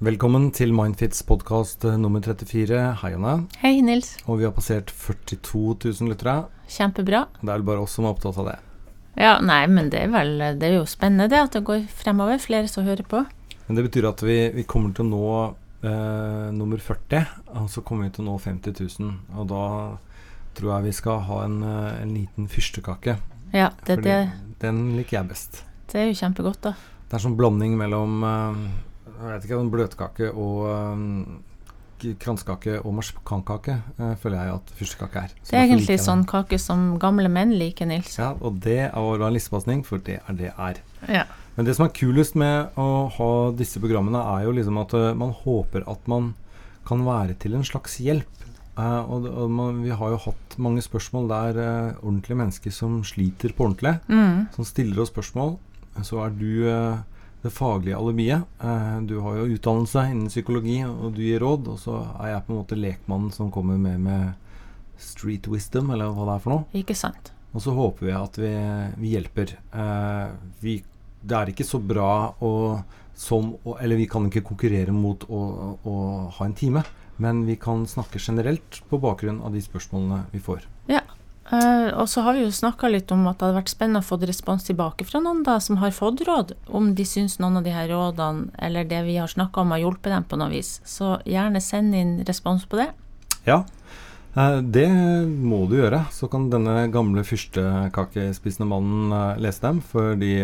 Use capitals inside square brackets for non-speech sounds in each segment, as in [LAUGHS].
Velkommen til Mindfits podkast nummer 34. Hei, Anne. Hei, Nils. Og vi har passert 42 000 lyttere. Kjempebra. Det er vel bare oss som er opptatt av det. Ja, nei, men det er vel Det er jo spennende det at det går fremover. Flere som hører på. Men det betyr at vi, vi kommer til å nå eh, nummer 40, og så kommer vi til å nå 50 000. Og da tror jeg vi skal ha en, eh, en liten fyrstekake. Ja, det, Fordi det, den liker jeg best. det er jo kjempegodt, da. Det er sånn blanding mellom eh, jeg vet ikke, om bløtkake og um, kransekake og marsipankake, uh, føler jeg at fyrstekake er. Det er egentlig like sånn kake som gamle menn liker, Nils. Ja, og det er å være lissepasning, for det er det er. Ja. Men det som er kulest med å ha disse programmene, er jo liksom at uh, man håper at man kan være til en slags hjelp. Uh, og og man, vi har jo hatt mange spørsmål der ordentlige mennesker som sliter på ordentlig, Mm. som stiller oss spørsmål. Så er du det faglige alibiet. Eh, du har jo utdannelse innen psykologi, og du gir råd. Og så er jeg på en måte lekmannen som kommer med med street wisdom, eller hva det er for noe. Ikke sant. Og så håper vi at vi, vi hjelper. Eh, vi, det er ikke så bra å som Eller vi kan ikke konkurrere mot å, å ha en time, men vi kan snakke generelt på bakgrunn av de spørsmålene vi får. Ja. Eh, og så har vi jo snakka litt om at det hadde vært spennende å få respons tilbake fra noen da som har fått råd, om de syns noen av de her rådene eller det vi har snakka om har hjulpet dem på noe vis. Så gjerne send inn respons på det. Ja, uh, det må du gjøre. Så kan denne gamle fyrstekakespisende mannen eh, lese dem, fordi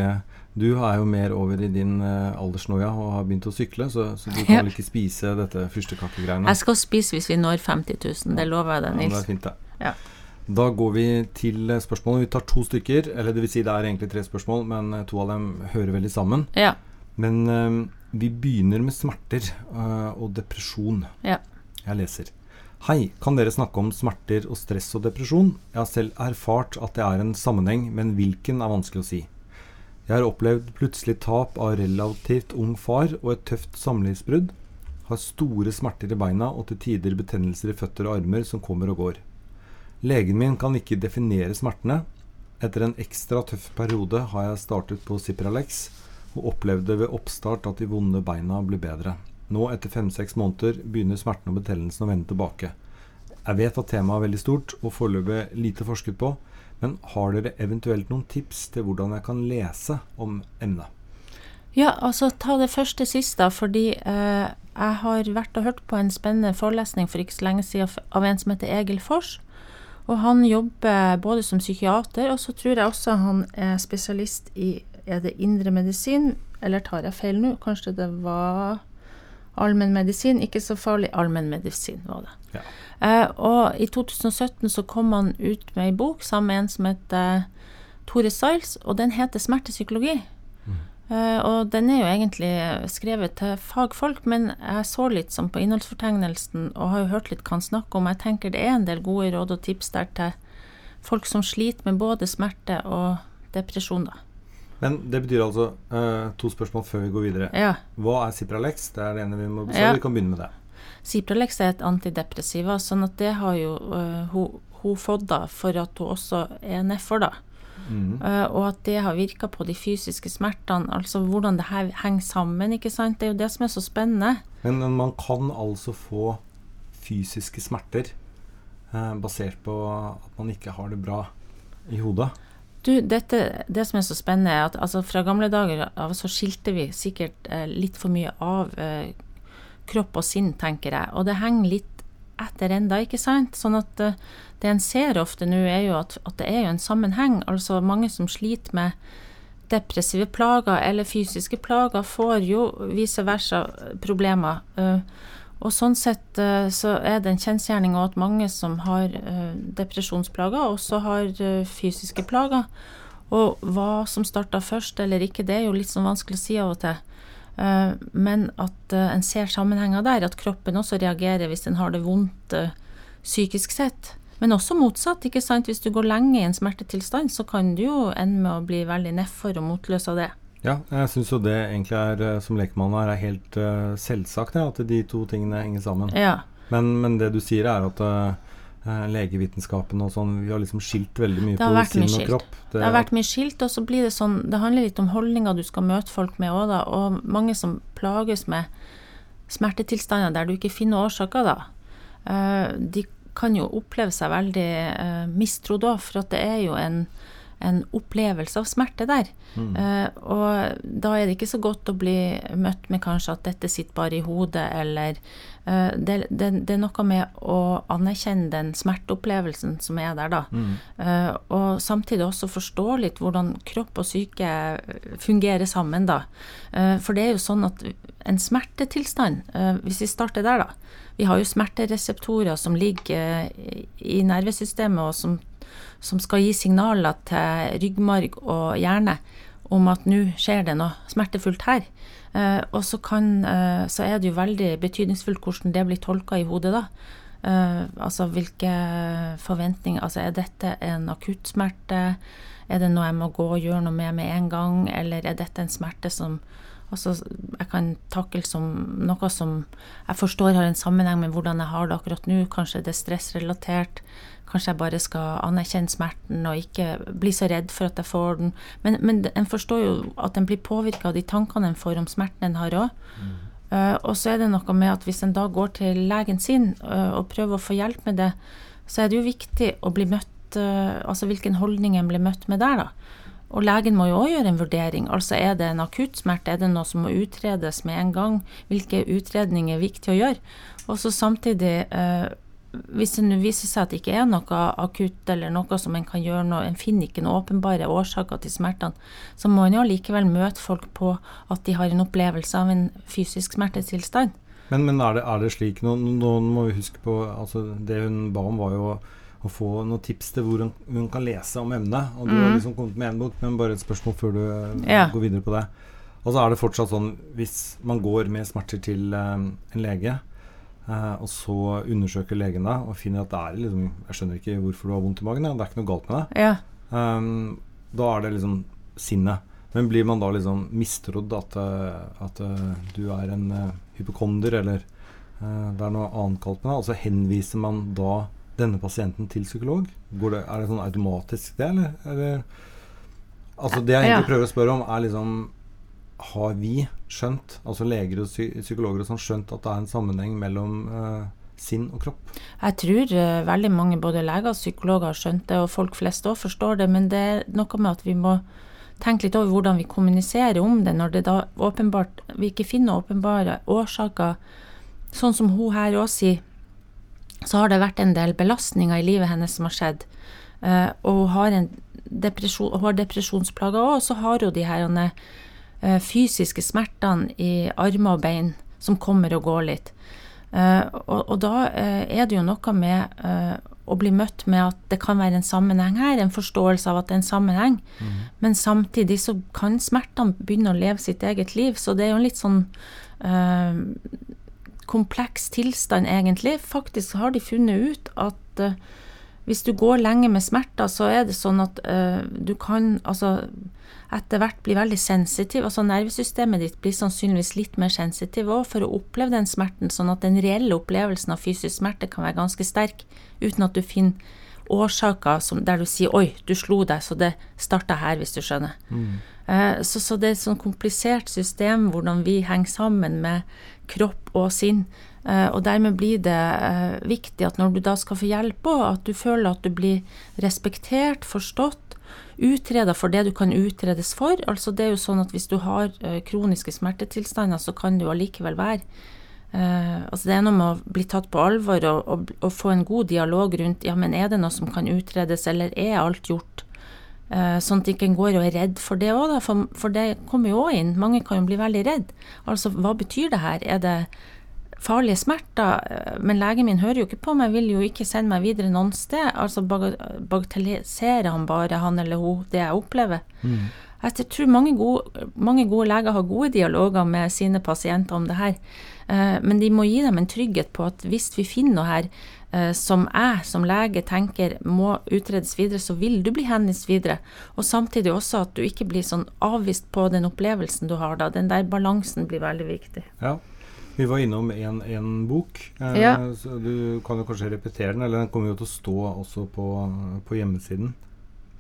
du er jo mer over i din uh, aldersnoia og har begynt å sykle, så, så du kan vel ikke spise dette fyrstekakegreiene. Jeg skal spise hvis vi når 50 000, det lover jeg deg, Nils. Ja, det er fint, det. Ja. Da går vi til spørsmålet. Vi tar to stykker. Eller det vil si det er egentlig tre spørsmål, men eh, to av dem hører veldig sammen. Ja. Men eh, vi begynner med smerter uh, og depresjon. Ja. Jeg leser. Hei, kan dere snakke om smerter og stress og depresjon? Jeg har selv erfart at det er en sammenheng, men hvilken er vanskelig å si. Jeg har opplevd plutselig tap av relativt ung far og et tøft samlivsbrudd. Har store smerter i beina og til tider betennelser i føtter og armer som kommer og går. Legen min kan ikke definere smertene. Etter en ekstra tøff periode har jeg startet på Cipralex og opplevde ved oppstart at de vonde beina ble bedre. Nå, etter fem-seks måneder, begynner smertene og betennelsen å vende tilbake. Jeg vet at temaet er veldig stort og foreløpig lite forsket på, men har dere eventuelt noen tips til hvordan jeg kan lese om emnet? Ja, altså ta det første sist, da, fordi eh, jeg har vært og hørt på en spennende forelesning for ikke så lenge siden av en som heter Egil Fors. Og han jobber både som psykiater, og så tror jeg også han er spesialist i Er det indremedisin, eller tar jeg feil nå? Kanskje det var allmennmedisin? Ikke så farlig. Allmennmedisin var det. Ja. Eh, og i 2017 så kom han ut med ei bok sammen med en som heter Tore Siles, og den heter Smertepsykologi. Eh, og den er jo egentlig skrevet til fagfolk, men jeg så litt sånn på innholdsfortegnelsen og har jo hørt litt hva han snakker om. Jeg tenker det er en del gode råd og tips der til folk som sliter med både smerte og depresjon, da. Men det betyr altså uh, to spørsmål før vi går videre. Ja. Hva er Cipralex? Det er det ene vi må besvare. Ja. Vi kan begynne med det. Cipralex er et antidepressiva, sånn at det har jo uh, hun, hun fått da for at hun også er nedfor, da. Mhm. Eh, og at det har virka på de fysiske smertene, altså hvordan det her henger sammen, ikke sant. Det er jo det som er så spennende. Men men man kan altså få fysiske smerter eh, basert på at man ikke har det bra i hodet. Du, dette, det som er så spennende, er at altså, fra gamle dager av så skilte vi sikkert eh, litt for mye av eh, kropp og sinn, tenker jeg. Og det henger litt etter enda, ikke sant? Sånn at eh, det en ser ofte nå, er jo at, at det er jo en sammenheng. Altså mange som sliter med depressive plager eller fysiske plager, får jo vice versa problemer. Eh, og sånn sett eh, så er det en kjensgjerning at mange som har depresjonsplager, også har fysiske plager. Og hva som starta først eller ikke, det er jo litt sånn vanskelig å si av og til. Eh, men at eh, en ser sammenhenger der, at kroppen også reagerer hvis en har det vondt eh, psykisk sett. Men også motsatt. ikke sant? Hvis du går lenge i en smertetilstand, så kan du jo ende med å bli veldig nedfor og motløs av det. Ja, jeg syns jo det egentlig er, som lekmann her, er helt selvsagt, ja, at de to tingene henger sammen. Ja. Men, men det du sier, er at legevitenskapen og sånn, vi har liksom skilt veldig mye på sinn og kropp. Det har vært mye skilt, og så blir det sånn Det handler litt om holdninger du skal møte folk med òg, da. Og mange som plages med smertetilstander der du ikke finner årsaker, da, uh, de kan jo oppleve seg veldig mistro mistrodd òg, for at det er jo en en opplevelse av smerte der. Mm. Eh, og da er det ikke så godt å bli møtt med kanskje at dette sitter bare i hodet, eller eh, det, det, det, er noe med å anerkjenne den smerteopplevelsen som er der, da. Mm. Eh, og samtidig også forstå litt hvordan kropp og syke fungerer sammen, da. for det er jo sånn at en smertetilstand, hvis vi starter der, da. Vi har jo smertereseptorer som ligger i nervesystemet, og som som skal gi signaler til ryggmarg og hjerne om at nå skjer det noe smertefullt her. Eh, og så, kan, eh, så, er det jo veldig betydningsfullt hvordan det blir tolka i hodet da. Eh, altså hvilke forventninger Altså er dette en akuttsmerte? Er det noe jeg må gå og gjøre noe med med en gang, eller er dette en smerte som altså, jeg kan takle som noe som jeg forstår har en sammenheng med hvordan jeg har det akkurat nå. Kanskje det er stressrelatert. Kanskje jeg bare skal anerkjenne smerten og ikke bli så redd for at jeg får den. Men, men en forstår jo at en blir påvirka av de tankene en får om smerten en har òg. Mm. Uh, og så er det noe med at hvis en da går til legen sin uh, og prøver å få hjelp med det, så er det jo viktig å bli møtt uh, Altså hvilken holdning en blir møtt med der, da. Og legen må jo òg gjøre en vurdering. Altså er det en akutt smerte, er det noe som må utredes med en gang? Hvilke utredninger er viktig å gjøre? Og så samtidig hvis det nå viser seg at det ikke er noe akutt eller noe som en kan gjøre noe, en finner ikke noen åpenbare årsaker til smertene, så må en jo likevel møte folk på at de har en opplevelse av en fysisk smertetilstand. Men, men er, det, er, det, slik nå, må vi huske på altså Det hun ba om, var jo å få noen tips til hvor hun, hun kan lese om emnet. Og du mm. har liksom kommet med én bok, men bare et spørsmål før du eh, ja. går videre på det. Og så er det fortsatt sånn hvis man går med smerter til um, en lege, Uh, og så undersøker legen deg og finner at det er liksom Jeg skjønner ikke hvorfor du har vondt i magen. Det er ikke noe galt med deg. Ja. Um, da er det liksom sinnet. Men blir man da liksom mistrodd at, uh, at uh, du er en hypokonder, eller det er noe annet galt med deg? Og så henviser man da denne pasienten til psykolog? Det, er det sånn automatisk det, eller? eller altså Det jeg egentlig prøver å spørre om, er liksom har vi skjønt, altså leger og psykologer og sånn, skjønt at det er en sammenheng mellom uh, sinn og kropp? Jeg tror uh, veldig mange, både leger og psykologer, har skjønt det, og folk flest òg forstår det. Men det er noe med at vi må tenke litt over hvordan vi kommuniserer om det, når det da åpenbart vi ikke finner åpenbare årsaker. Sånn som hun her òg sier, så har det vært en del belastninger i livet hennes som har skjedd. Uh, og hun har, depresjon, hun har depresjonsplager òg, og så har hun de her Eh, fysiske smertene i armer og bein som kommer og går litt. Eh, og, og da eh, er det jo noe med å bli møtt med at det kan være en sammenheng her, en forståelse av at det er en sammenheng. Mm. Men samtidig så kan smertene begynne å leve sitt eget liv, så det er jo en litt sånn uh, kompleks tilstand, egentlig. Faktisk har de funnet ut at uh, hvis du går lenge med smerter, så er det sånn at uh, du kan altså etter hvert bli veldig sensitiv. altså Nervesystemet ditt blir sannsynligvis litt mer sensitiv òg for å oppleve den smerten, sånn at den reelle opplevelsen av fysisk smerte kan være ganske sterk, uten at du finner årsaker som, der du sier 'oi, du slo deg, så det starta her', hvis du skjønner. Mm. Uh, så, så, det er et sånn komplisert system hvordan vi henger sammen med kropp og sinn. Uh, og dermed blir det uh, viktig at når du da skal få hjelp òg, at du føler at du blir respektert, forstått, utreda for det du kan utredes for. Altså det er jo sånn at hvis du har kroniske smertetilstander, så kan du allikevel være uh, altså Det er noe med å bli tatt på alvor og, og, og, få en god dialog rundt ja, men er det noe som kan utredes, eller er alt gjort? Uh, sånn at ikke en går og er redd for det òg, for, for, det kommer jo òg inn. Mange kan jo bli veldig redd. Altså, hva betyr det her? Er det farlige smerter, eh, men legen min hører jo ikke på meg, vil jo ikke sende meg videre noen sted. Altså bagatelliserer han bare, han eller hun, det jeg opplever. Mm. Jeg tror mange gode, mange gode, leger har gode dialoger med sine pasienter om det her, eh, men de må gi dem en trygghet på at hvis vi finner noe her eh, som jeg som lege tenker må utredes videre, så vil du bli henvist videre. Og samtidig også at du ikke blir sånn avvist på den opplevelsen du har da. Den der balansen blir veldig viktig. Ja. Vi var innom en, bok. Eh, ja. så du kan jo kanskje repetere den, eller den kommer jo til å stå også på, på hjemmesiden.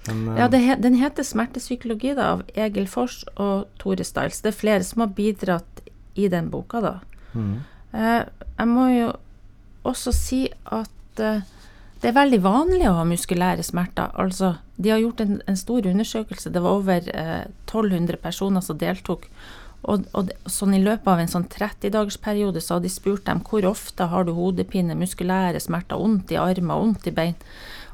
Men, eh, ja, he, Den heter 'Smertepsykologi' da, av Egil Fors og Tore Stiles. Det er flere som har bidratt i den boka. da. Mm. Eh, jeg må jo også si at eh, det er veldig vanlig å ha muskulære smerter. Altså, de har gjort en, en stor undersøkelse. Det var over eh, 1200 personer som deltok. Og, og, sånn I løpet av en sånn 30-dagersperiode så har de spurt dem hvor ofte har du hodepine, muskulære smerter, vondt i armer, vondt i bein.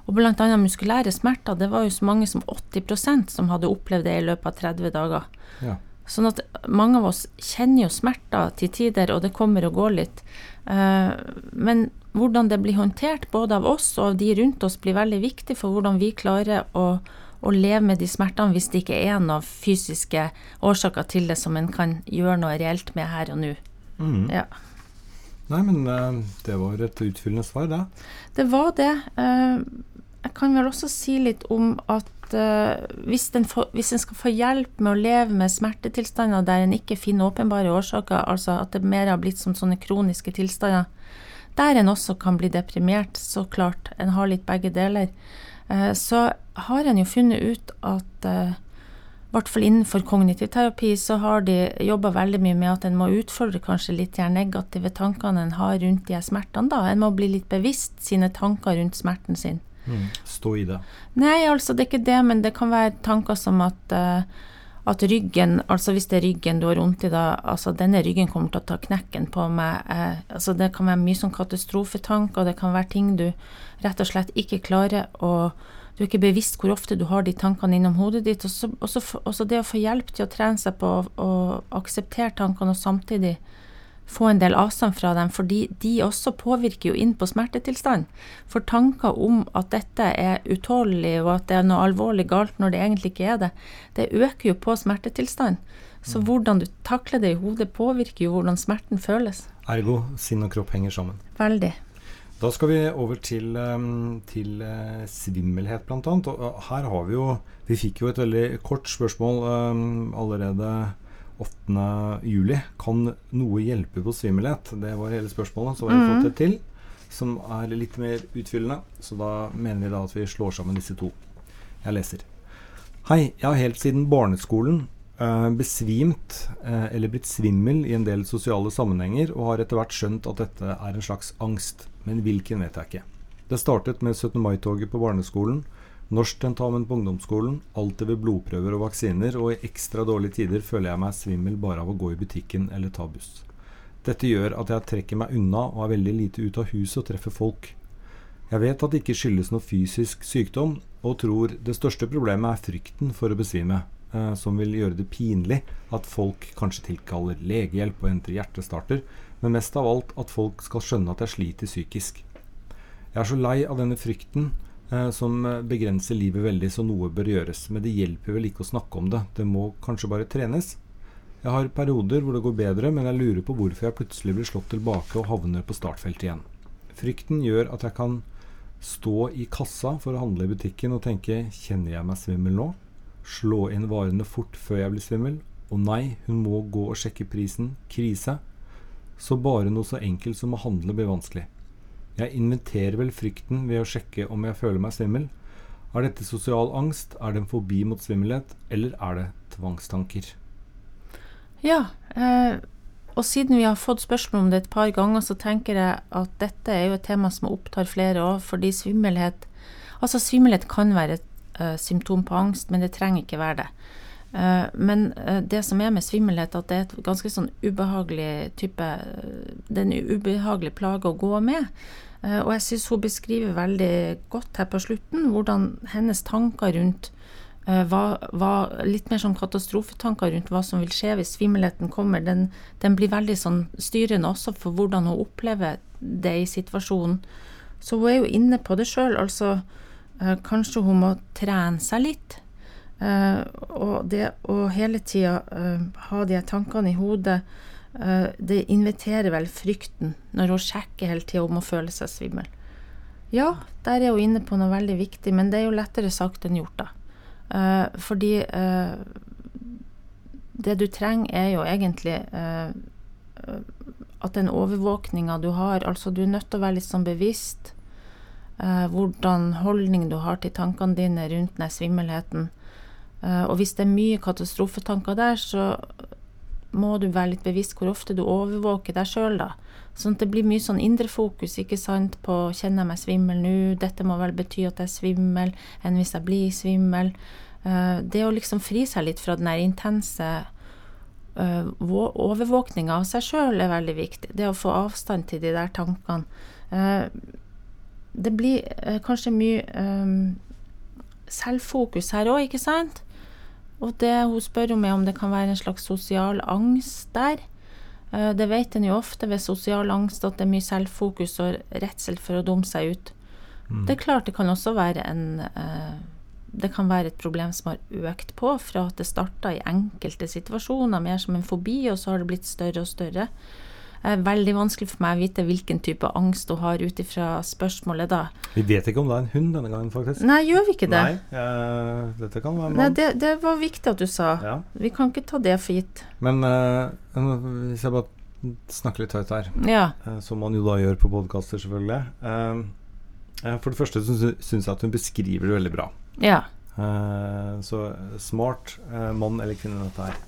Og bl.a. muskulære smerter, det var jo så mange som 80% som hadde opplevd det i løpet av 30 dager. Ja. Sånn at mange av oss kjenner jo smerter til tider, og det kommer og går litt. Uh, men hvordan det blir håndtert både av oss og av de rundt oss, blir veldig viktig for hvordan vi klarer å, å leve med de smertene hvis det ikke er noen fysiske årsaker til det som en kan gjøre noe reelt med her og nå. Mm. Ja. Nei, men uh, det var et utfyllende svar, det. Det var det. Jeg kan vel også si litt om at uh, hvis, en skal få hjelp med å leve med smertetilstander der en ikke finner åpenbare årsaker, altså at det mer har blitt som sånne kroniske tilstander, der en også kan bli deprimert, så klart. En har litt begge deler. Uh, så har en jo funnet ut at uh, i hvert fall innenfor kognitiv terapi så har de jobba veldig mye med at en må utfordre kanskje litt de negative tankene en har rundt de smertene. da. En må bli litt bevisst sine tanker rundt smerten sin. Mm. Stå i det. Nei, altså det er ikke det, men det kan være tanker som at, uh, at ryggen, altså hvis det er ryggen du har vondt i da, altså denne ryggen kommer til å ta knekken på meg. Uh, altså det kan være mye sånn katastrofetanker, det kan være ting du rett og slett ikke klarer å du er ikke bevisst hvor ofte du har de tankene innom hodet ditt. Og så det å få hjelp til å trene seg på å akseptere tankene og samtidig få en del avstand fra dem, fordi de også påvirker jo inn på smertetilstand. For tanker om at dette er utålelig og at det er noe alvorlig galt når det egentlig ikke er det, det øker jo på smertetilstand. Så mm. hvordan du takler det i hodet, påvirker jo hvordan smerten føles. Ergo sinn og kropp henger sammen. Veldig. Da skal vi over til, ehm, til uh, svimmelhet, bl.a. Og her har vi jo Vi fikk jo et veldig kort spørsmål um, allerede 8. juli. Kan noe hjelpe på svimmelhet? Det var hele spørsmålet. Så har vi fått et til som er litt mer utfyllende. Så da mener vi da at vi slår sammen disse to. Jeg leser. Hei, jeg har helt siden barneskolen eh, besvimt eh, eller blitt svimmel i en del sosiale sammenhenger, og har etter hvert skjønt at dette er en slags angst. Men hvilken vet jeg ikke. Det startet med 17. mai-toget på barneskolen Norsktentamen på ungdomsskolen, alltid ved blodprøver og vaksiner, og i ekstra dårlige tider føler jeg meg svimmel bare av å gå i butikken eller ta buss. Dette gjør at jeg trekker meg unna og er veldig lite ute av huset og treffer folk. Jeg vet at det ikke skyldes noe fysisk sykdom, og tror det største problemet er frykten for å besvime, eh, som vil gjøre det pinlig at folk kanskje tilkaller legehjelp og henter hjertestarter, men mest av alt at folk skal skjønne at jeg sliter psykisk. Jeg er så lei av denne frykten som eh, begrenser livet veldig, så noe bør gjøres. Men det hjelper vel ikke å snakke om det. Det må kanskje bare trenes. Jeg har perioder hvor det går bedre, men jeg lurer på hvorfor jeg plutselig blir slått tilbake og havner på startfeltet igjen. Frykten gjør at jeg kan stå i kassa for å handle i butikken og tenke kjenner jeg meg svimmel nå? Slå inn varene fort før jeg blir svimmel? Å nei, hun må gå og sjekke prisen. Krise. Så bare noe så enkelt som å handle blir vanskelig. Jeg inventerer vel frykten ved å sjekke om jeg føler meg svimmel. Er dette sosial angst, er det en fobi mot svimmelhet, eller er det tvangstanker? Ja, eh, og siden vi har fått spørsmål om det et par ganger, så tenker jeg at dette er jo et tema som opptar flere òg, fordi svimmelhet Altså, svimmelhet kan være et eh, symptom på angst, men det trenger ikke være det. Uh, men uh, det som er med svimmelhet, at det er et ganske sånn ubehagelig type Det er en ubehagelig plage å gå med. Eh, og jeg syns hun beskriver veldig godt her på slutten hvordan hennes tanker rundt eh, var, var, litt mer sånn katastrofetanker rundt hva som vil skje hvis svimmelheten kommer. Den, den, blir veldig sånn styrende også for hvordan hun opplever det i situasjonen. Så hun er jo inne på det sjøl. Altså, eh, kanskje hun må trene seg litt. Og det å hele tida ha de tankene i hodet uh, det inviterer vel frykten når hun sjekker hele tida om hun føler seg svimmel. Ja, der er hun inne på noe veldig viktig, men det er jo lettere sagt enn gjort, da. Uh, fordi uh, det du trenger, er jo egentlig uh, at den overvåkninga du har Altså, du er nødt til å være litt sånn bevisst hvordan holdning du har til tankene dine rundt den svimmelheten. Og hvis det er mye katastrofetanker der, så må du være litt bevisst hvor ofte du overvåker deg sjøl, da. Sånn at det blir mye sånn indrefokus ikke sant, på kjenner jeg meg svimmel nå, dette må vel bety at jeg er svimmel, enn hvis jeg blir svimmel. Uh, det å liksom fri seg litt fra den der intense uh, overvåkninga av seg sjøl er veldig viktig. Det å få avstand til de der tankene. Det blir kanskje mye selvfokus her òg, ikke sant? Og det hun spør om, er om det kan være en slags sosial angst der. Eh, det vet en jo ofte ved sosial angst, at det er mye selvfokus og redsel for å dumme seg ut. Mm. Det er klart det kan også være en eh, Det kan være et problem som har økt på fra at det starta i enkelte situasjoner, mer som en fobi, og så har det blitt større og større er veldig vanskelig for meg å vite hvilken type angst hun har ut ifra spørsmålet da. Vi vet ikke om det er en hund denne gangen, faktisk. Nei, gjør vi ikke det? Nei, uh, dette kan være en mann. Det, det, var viktig at du sa. Ja. Vi kan ikke ta det for gitt. Men uh, hvis jeg bare snakker litt høyt her, ja. uh, som man jo da gjør på podkaster, selvfølgelig. for det første syns jeg at hun beskriver det veldig bra. Ja. så smart mann eller kvinne dette her.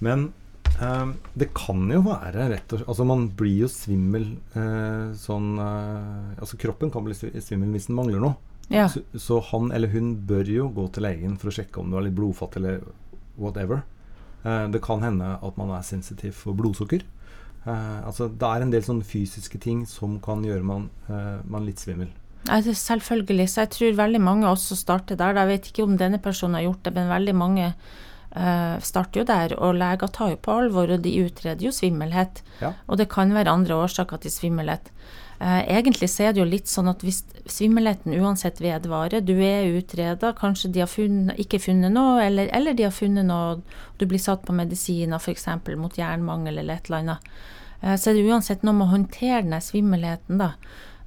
Men Uh, det kan jo være rett og slett Altså, man blir jo svimmel uh, sånn uh, Altså, kroppen kan bli svimmel hvis den mangler noe. Ja. Så, så, han eller hun bør jo gå til legen for å sjekke om du har litt blodfattig eller whatever. Eh, det kan hende at man er sensitiv for blodsukker. altså, det er en del sånne fysiske ting som kan gjøre man, man litt svimmel. Selvfølgelig. Så jeg tror veldig mange også starter der. Jeg vet ikke om denne personen har gjort det, men veldig mange starter jo der. Og leger tar jo på alvor, og de utreder jo svimmelhet. Ja. Og det kan være andre årsaker til svimmelhet. Uh, egentlig så er det jo litt sånn at hvis svimmelheten uansett vedvarer, du er utreda, kanskje de har funnet, ikke funnet noe, eller, eller, de har funnet noe, du blir satt på medisiner f.eks. mot jernmangel eller et eller annet, uh, så er det uansett noe med å håndtere den svimmelheten, da.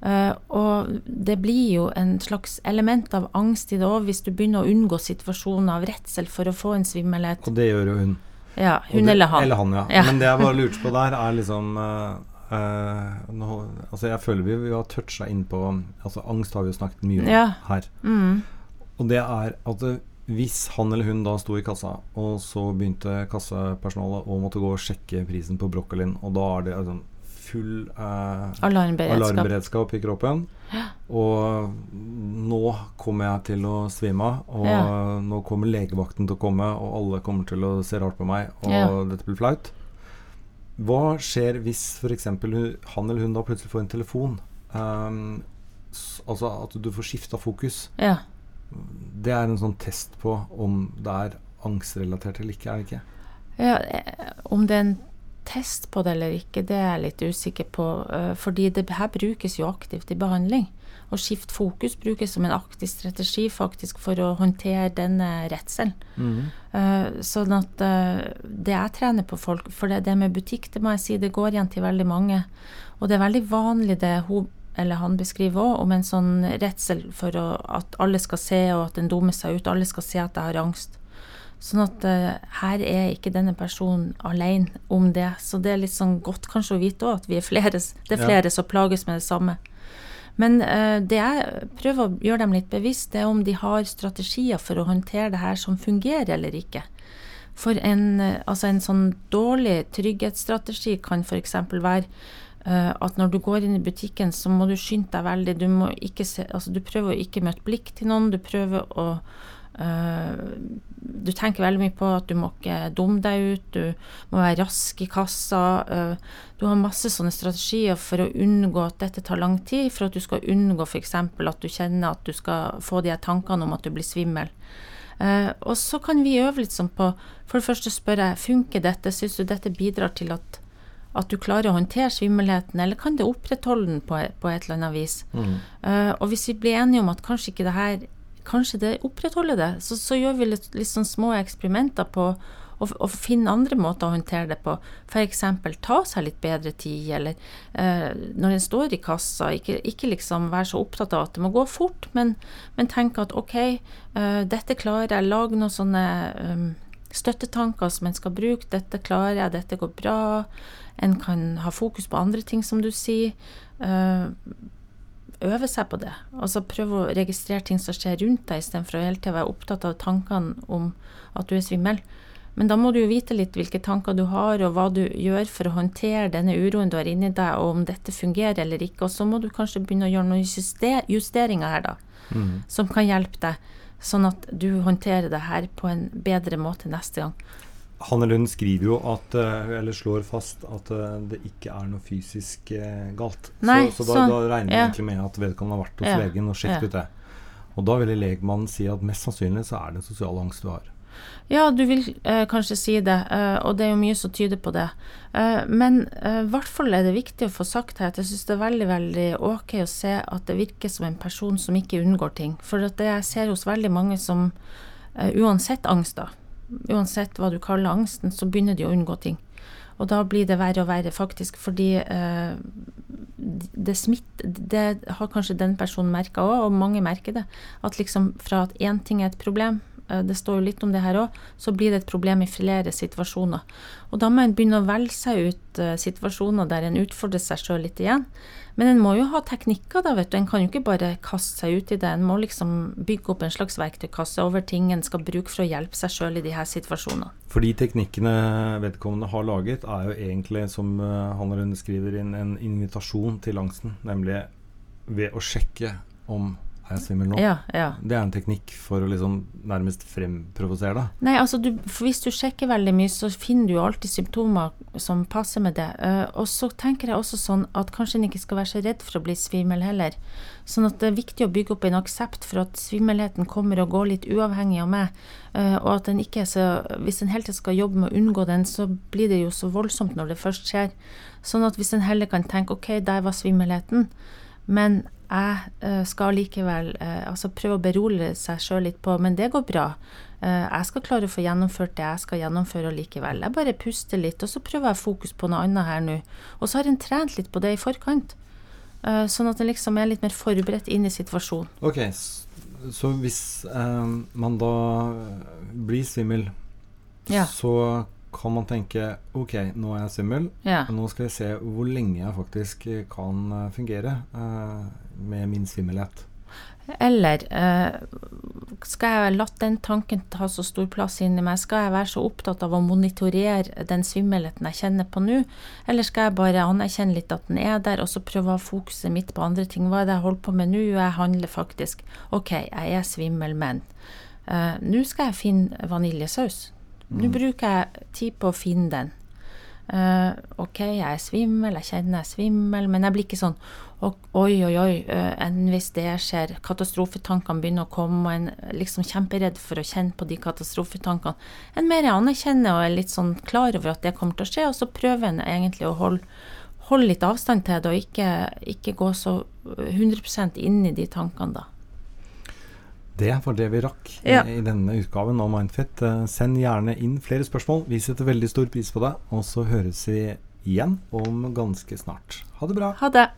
Uh, og det blir jo en slags element av angst i det òg, hvis du begynner å unngå situasjoner av redsel for å få en svimmelhet. Og det gjør jo hun. Ja, hun det, eller han. Eller han, ja. ja. Men det jeg bare lurte på [LAUGHS] der, er liksom uh, nå, Altså, jeg føler vi, vi har toucha inn på Altså, angst har vi jo snakket mye om ja. her. Mm. Og det er at hvis han eller hun da sto i kassa, og så begynte kassepersonalet å måtte gå og sjekke prisen på broccolien, og da er det sånn full eh, alarmberedskap. alarmberedskap. i kroppen. Ja. Og nå kommer jeg til å svime av, og ja. nå kommer legevakten til å komme, og alle kommer til å se rart på meg, og ja. dette blir flaut. Hva skjer hvis f.eks. han eller hun da plutselig får en telefon? Um, altså at du får skifta fokus. Ja. Det er en sånn test på om det er angstrelatert eller ikke, er det ikke? Ja, eh, om det er en test på det eller ikke, det er jeg litt usikker på. Eh, fordi det her brukes jo aktivt i behandling. Og skift fokus brukes som en aktiv strategi faktisk for å håndtere denne redselen. Mm. sånn at eh, det jeg trener på folk For det, det med butikk, det må jeg si, det går igjen til veldig mange. Og det er veldig vanlig det hun eller han beskriver òg, om en sånn redsel for å, at alle skal se, og at en dummer seg ut. Alle skal se at jeg har angst. Sånn at uh, her er ikke denne personen alene om det. Så det er litt sånn godt kanskje å vite òg, at vi er flere, det er flere ja. som plages med det samme. Men uh, det jeg prøver å gjøre dem litt bevisst, det er om de har strategier for å håndtere det her som fungerer eller ikke. For en, uh, altså en sånn dårlig trygghetsstrategi kan f.eks. være at når du går inn i butikken, så må du skynde deg veldig. Du, må ikke se, altså du prøver å ikke møte blikk til noen. Du prøver å Uh, du tenker veldig mye på at du må ikke dumme deg ut, du må være rask i kassa. Uh, du har masse sånne strategier for å unngå at dette tar lang tid, for at du skal unngå f.eks. at du kjenner at du skal få de her tankene om at du blir svimmel. Uh, og så kan vi øve litt sånn på For det første spørre funker dette, syns du dette bidrar til at, at du klarer å håndtere svimmelheten, eller kan det opprettholde den på, på et eller annet vis? Mm. og hvis vi blir enige om at kanskje ikke det her kanskje det opprettholder det. Så, så gjør vi litt, litt sånn små eksperimenter på å finne andre måter å håndtere det på. F.eks. ta seg litt bedre tid, eller eh, når en står i kassa, ikke, ikke, liksom være så opptatt av at det må gå fort, men, men tenke at OK, eh, dette klarer jeg. Lage noen sånne um, støttetanker som en skal bruke. Dette klarer jeg, dette går bra. En kan ha fokus på andre ting, som du sier. Uh, øve seg på det. Altså prøve å registrere ting som skjer rundt deg, istedenfor å hele tida være opptatt av tankene om at du er svimmel. Men da må du jo vite litt hvilke tanker du har, og hva du gjør for å håndtere denne uroen du har inni deg, og om dette fungerer eller ikke. Og så må du kanskje begynne å gjøre noen justeringer her, da, mm. som kan hjelpe deg. Sånn at du håndterer det her på en bedre måte neste gang. Hanne Lund skriver jo at, eh, eller slår fast at eh, det ikke er noe fysisk eh, galt. Nei, så, så da, så, da, regner vi ja. egentlig med at vedkommende har vært hos ja. legen og sjekket ut det. Og da ville legmannen si at mest sannsynlig så er det en sosial angst du har. Ja, du vil eh, kanskje si det, eh, og det er jo mye som tyder på det. Eh, men i hvert fall er det viktig å få sagt her at jeg syns det er veldig veldig ok å se at det virker som en person som ikke unngår ting. For det jeg ser hos veldig mange som uansett angst, da, uansett hva du kaller angsten, så begynner de å unngå ting. Og da blir det verre og verre, faktisk, fordi eh, det smitter Det har kanskje den personen merka òg, og mange merker det. At liksom fra at én ting er et problem, det står jo litt om det her òg, så blir det et problem i flere situasjoner. Og da må en begynne å velge seg ut uh, situasjoner der en utfordrer seg sjøl litt igjen. Men en må jo ha teknikker, da, vet du. En kan jo ikke bare kaste seg ut i det. En må liksom bygge opp en slags verktøykasse over ting en skal bruke for å hjelpe seg sjøl i de her situasjonene. For de teknikkene vedkommende har laget, er jo egentlig, som uh, han eller hun skriver inn, en invitasjon til angsten. Nemlig ved å sjekke om er jeg svimmel nå? Ja, ja. Det er en teknikk for å liksom nærmest fremprovosere deg? Nei, altså du, hvis du sjekker veldig mye, så finner du jo alltid symptomer som passer med det. Uh, og så tenker jeg også sånn at kanskje en ikke skal være så redd for å bli svimmel heller. Sånn at det er viktig å bygge opp en aksept for at svimmelheten kommer og går litt uavhengig av meg. Uh, og at den ikke er så Hvis en hele tiden skal jobbe med å unngå den, så blir det jo så voldsomt når det først skjer. Sånn at hvis en heller kan tenke OK, der var svimmelheten. Men jeg uh, skal likevel uh, altså prøve å berolige seg sjøl litt på Men det går bra. Uh, jeg skal klare å få gjennomført det jeg skal gjennomføre likevel. Jeg bare puster litt, og så prøver jeg fokus på noe annet her nå. Og så har en trent litt på det i forkant. sånn at en liksom er litt mer forberedt inn i situasjonen. Ok, så hvis man da blir svimmel, ja. så kan man tenke ok, nå er jeg svimmel. Ja. Nå skal jeg se hvor lenge jeg faktisk kan eh, fungere eh, med min svimmelhet. Eller eh, skal jeg la den tanken ta så stor plass inni meg? Skal jeg være så opptatt av å monitorere den svimmelheten jeg kjenner på nå? Eller skal jeg bare anerkjenne litt at den er der, og så prøve å ha fokuset mitt på andre ting? Hva er det jeg holder på med nå? Jeg handler faktisk. Ok, jeg er svimmel, men uh, nå skal jeg finne vaniljesaus. Nå bruker jeg tid på å finne den. Uh, OK, jeg er svimmel, jeg kjenner jeg er svimmel, men jeg blir ikke sånn Oi, oi, oi, uh, enn hvis det skjer. Katastrofetankene begynner å komme, og en er liksom kjemperedd for å kjenne på de katastrofetankene. En mer anerkjenner og er litt sånn klar over at det kommer til å skje, og så prøver en egentlig å holde, holde litt avstand til det, og ikke, ikke gå så 100% inn i de tankene, da. Det var det vi rakk ja. i, i, denne utgaven av Mindfit. Uh, send gjerne inn flere spørsmål. Vi setter veldig stor pris på det. Og så høres vi igjen om ganske snart. Ha det bra. Ha det.